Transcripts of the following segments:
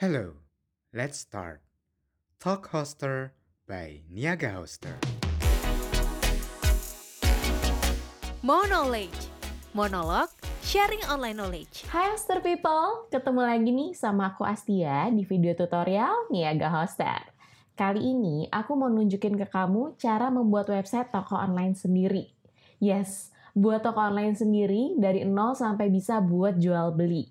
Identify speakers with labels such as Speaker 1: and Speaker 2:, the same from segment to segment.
Speaker 1: Hello, let's start. Talk Hoster by Niaga Hoster.
Speaker 2: More Knowledge Monolog Sharing Online Knowledge
Speaker 3: Hai Hoster People, ketemu lagi nih sama aku Astia di video tutorial Niaga Hoster. Kali ini aku mau nunjukin ke kamu cara membuat website toko online sendiri. Yes, buat toko online sendiri dari nol sampai bisa buat jual beli.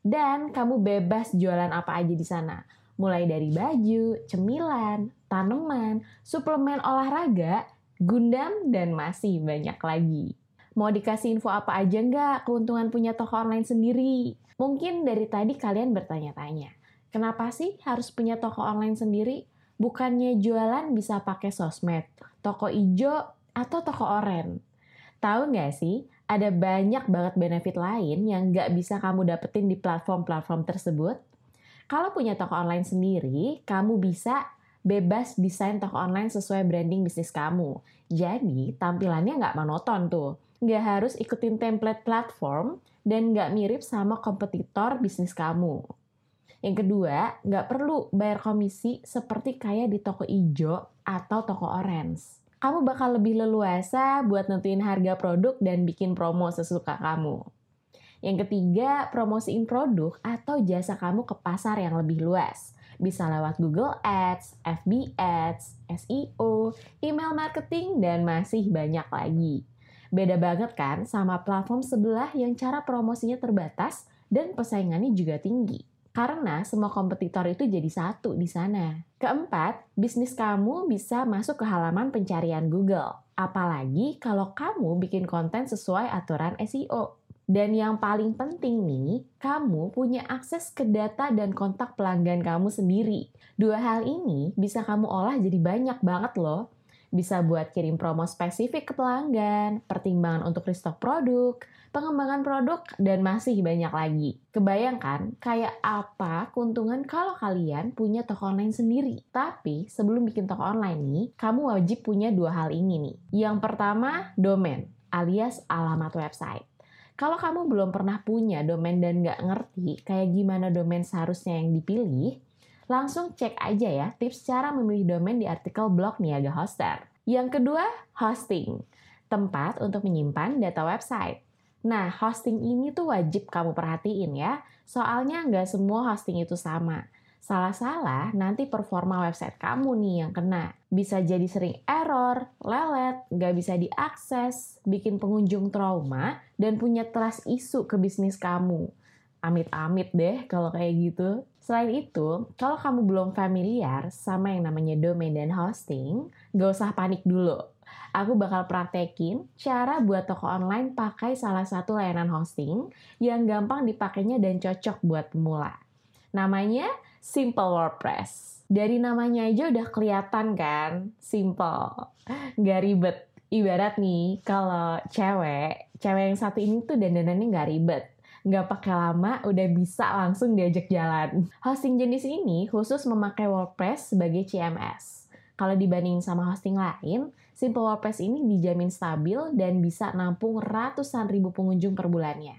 Speaker 3: Dan kamu bebas jualan apa aja di sana. Mulai dari baju, cemilan, tanaman, suplemen olahraga, gundam, dan masih banyak lagi. Mau dikasih info apa aja nggak keuntungan punya toko online sendiri? Mungkin dari tadi kalian bertanya-tanya, kenapa sih harus punya toko online sendiri? Bukannya jualan bisa pakai sosmed, toko ijo, atau toko oren? Tahu nggak sih, ada banyak banget benefit lain yang nggak bisa kamu dapetin di platform-platform tersebut. Kalau punya toko online sendiri, kamu bisa bebas desain toko online sesuai branding bisnis kamu. Jadi, tampilannya nggak monoton tuh. Nggak harus ikutin template platform dan nggak mirip sama kompetitor bisnis kamu. Yang kedua, nggak perlu bayar komisi seperti kayak di toko ijo atau toko orange kamu bakal lebih leluasa buat nentuin harga produk dan bikin promo sesuka kamu. Yang ketiga, promosiin produk atau jasa kamu ke pasar yang lebih luas. Bisa lewat Google Ads, FB Ads, SEO, email marketing, dan masih banyak lagi. Beda banget kan sama platform sebelah yang cara promosinya terbatas dan persaingannya juga tinggi. Karena semua kompetitor itu jadi satu di sana. Keempat, bisnis kamu bisa masuk ke halaman pencarian Google. Apalagi kalau kamu bikin konten sesuai aturan SEO. Dan yang paling penting nih, kamu punya akses ke data dan kontak pelanggan kamu sendiri. Dua hal ini bisa kamu olah jadi banyak banget loh bisa buat kirim promo spesifik ke pelanggan, pertimbangan untuk restock produk, pengembangan produk, dan masih banyak lagi. Kebayangkan kayak apa keuntungan kalau kalian punya toko online sendiri. Tapi sebelum bikin toko online nih, kamu wajib punya dua hal ini nih. Yang pertama, domain alias alamat website. Kalau kamu belum pernah punya domain dan nggak ngerti kayak gimana domain seharusnya yang dipilih, Langsung cek aja ya tips cara memilih domain di artikel blog Niaga Hoster. Yang kedua, hosting. Tempat untuk menyimpan data website. Nah, hosting ini tuh wajib kamu perhatiin ya. Soalnya nggak semua hosting itu sama. Salah-salah, nanti performa website kamu nih yang kena. Bisa jadi sering error, lelet, nggak bisa diakses, bikin pengunjung trauma, dan punya trust isu ke bisnis kamu. Amit-amit deh kalau kayak gitu. Selain itu, kalau kamu belum familiar sama yang namanya domain dan hosting, gak usah panik dulu. Aku bakal praktekin cara buat toko online pakai salah satu layanan hosting yang gampang dipakainya dan cocok buat pemula. Namanya Simple WordPress. Dari namanya aja udah kelihatan kan, simple, gak ribet. Ibarat nih, kalau cewek, cewek yang satu ini tuh dandanannya gak ribet nggak pakai lama udah bisa langsung diajak jalan. Hosting jenis ini khusus memakai WordPress sebagai CMS. Kalau dibandingin sama hosting lain, Simple WordPress ini dijamin stabil dan bisa nampung ratusan ribu pengunjung per bulannya.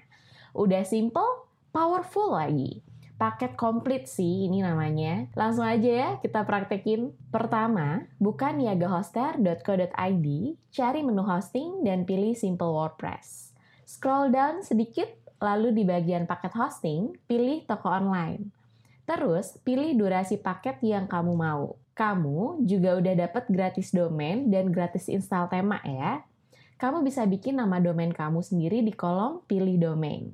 Speaker 3: Udah simple, powerful lagi. Paket komplit sih ini namanya. Langsung aja ya kita praktekin. Pertama, buka niagahoster.co.id, cari menu hosting dan pilih Simple WordPress. Scroll down sedikit lalu di bagian paket hosting, pilih toko online. Terus, pilih durasi paket yang kamu mau. Kamu juga udah dapat gratis domain dan gratis install tema ya. Kamu bisa bikin nama domain kamu sendiri di kolom pilih domain.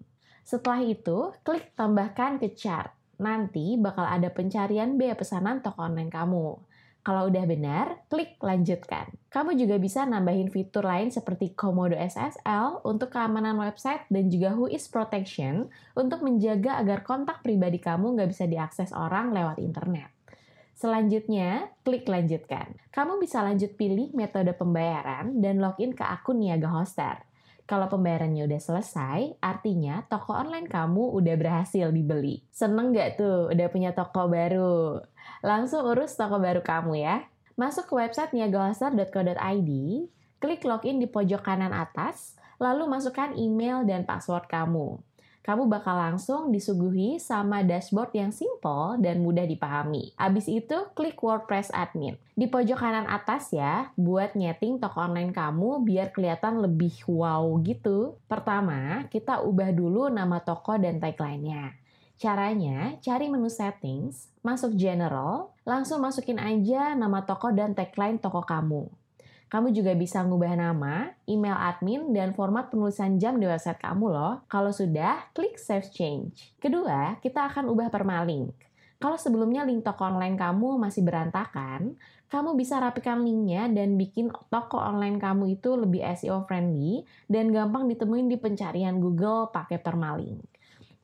Speaker 3: Setelah itu, klik tambahkan ke chart. Nanti bakal ada pencarian biaya pesanan toko online kamu. Kalau udah benar, klik lanjutkan. Kamu juga bisa nambahin fitur lain seperti Komodo SSL untuk keamanan website dan juga Whois Protection untuk menjaga agar kontak pribadi kamu nggak bisa diakses orang lewat internet. Selanjutnya, klik lanjutkan. Kamu bisa lanjut pilih metode pembayaran dan login ke akun Niaga Hoster. Kalau pembayarannya udah selesai, artinya toko online kamu udah berhasil dibeli. Seneng gak tuh udah punya toko baru? Langsung urus toko baru kamu ya. Masuk ke website niagahoster.co.id, klik login di pojok kanan atas, lalu masukkan email dan password kamu. Kamu bakal langsung disuguhi sama dashboard yang simple dan mudah dipahami. Abis itu, klik WordPress Admin. Di pojok kanan atas ya, buat nyeting toko online kamu biar kelihatan lebih wow gitu. Pertama, kita ubah dulu nama toko dan tagline-nya. Caranya, cari menu settings, masuk general, langsung masukin aja nama toko dan tagline toko kamu. Kamu juga bisa ngubah nama, email admin, dan format penulisan jam di website kamu loh. Kalau sudah, klik Save Change. Kedua, kita akan ubah permalink. Kalau sebelumnya link toko online kamu masih berantakan, kamu bisa rapikan linknya dan bikin toko online kamu itu lebih SEO friendly dan gampang ditemuin di pencarian Google pakai permalink.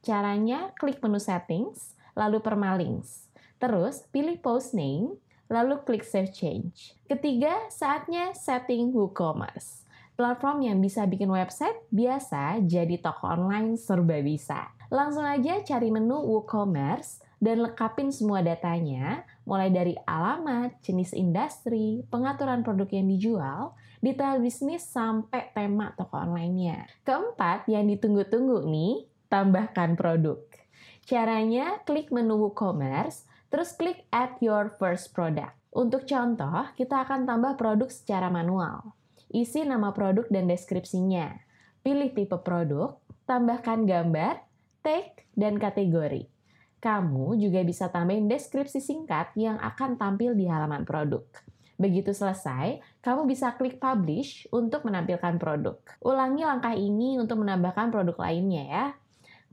Speaker 3: Caranya, klik menu settings, lalu permalinks. Terus, pilih post name, lalu klik Save Change. Ketiga, saatnya setting WooCommerce. Platform yang bisa bikin website biasa jadi toko online serba bisa. Langsung aja cari menu WooCommerce dan lekapin semua datanya, mulai dari alamat, jenis industri, pengaturan produk yang dijual, detail bisnis, sampai tema toko online-nya. Keempat, yang ditunggu-tunggu nih, tambahkan produk. Caranya, klik menu WooCommerce, Terus klik Add Your First Product. Untuk contoh, kita akan tambah produk secara manual. Isi nama produk dan deskripsinya. Pilih tipe produk, tambahkan gambar, tag, dan kategori. Kamu juga bisa tambahin deskripsi singkat yang akan tampil di halaman produk. Begitu selesai, kamu bisa klik publish untuk menampilkan produk. Ulangi langkah ini untuk menambahkan produk lainnya ya.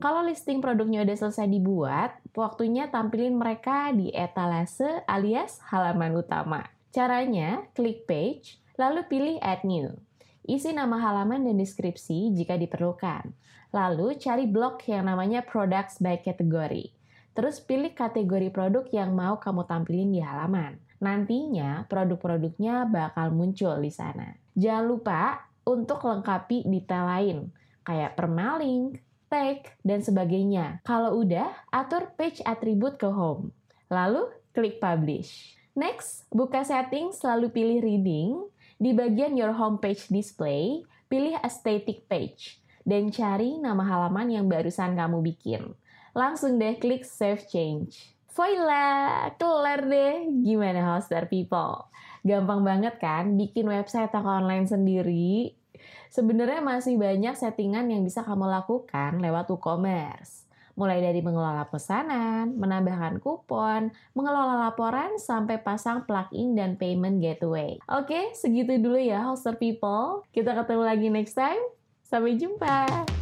Speaker 3: Kalau listing produknya udah selesai dibuat, waktunya tampilin mereka di etalase alias halaman utama. Caranya, klik page, lalu pilih add new. Isi nama halaman dan deskripsi jika diperlukan. Lalu cari blok yang namanya products by category. Terus pilih kategori produk yang mau kamu tampilin di halaman. Nantinya produk-produknya bakal muncul di sana. Jangan lupa untuk lengkapi detail lain, kayak permalink, tag, dan sebagainya. Kalau udah, atur page attribute ke home. Lalu, klik publish. Next, buka setting selalu pilih reading. Di bagian your homepage display, pilih aesthetic page. Dan cari nama halaman yang barusan kamu bikin. Langsung deh klik save change. Voila, kelar deh. Gimana hoster people? Gampang banget kan bikin website toko online sendiri? Sebenarnya masih banyak settingan yang bisa kamu lakukan lewat WooCommerce. Mulai dari mengelola pesanan, menambahkan kupon, mengelola laporan, sampai pasang plugin dan payment gateway. Oke, segitu dulu ya, hoster people. Kita ketemu lagi next time. Sampai jumpa.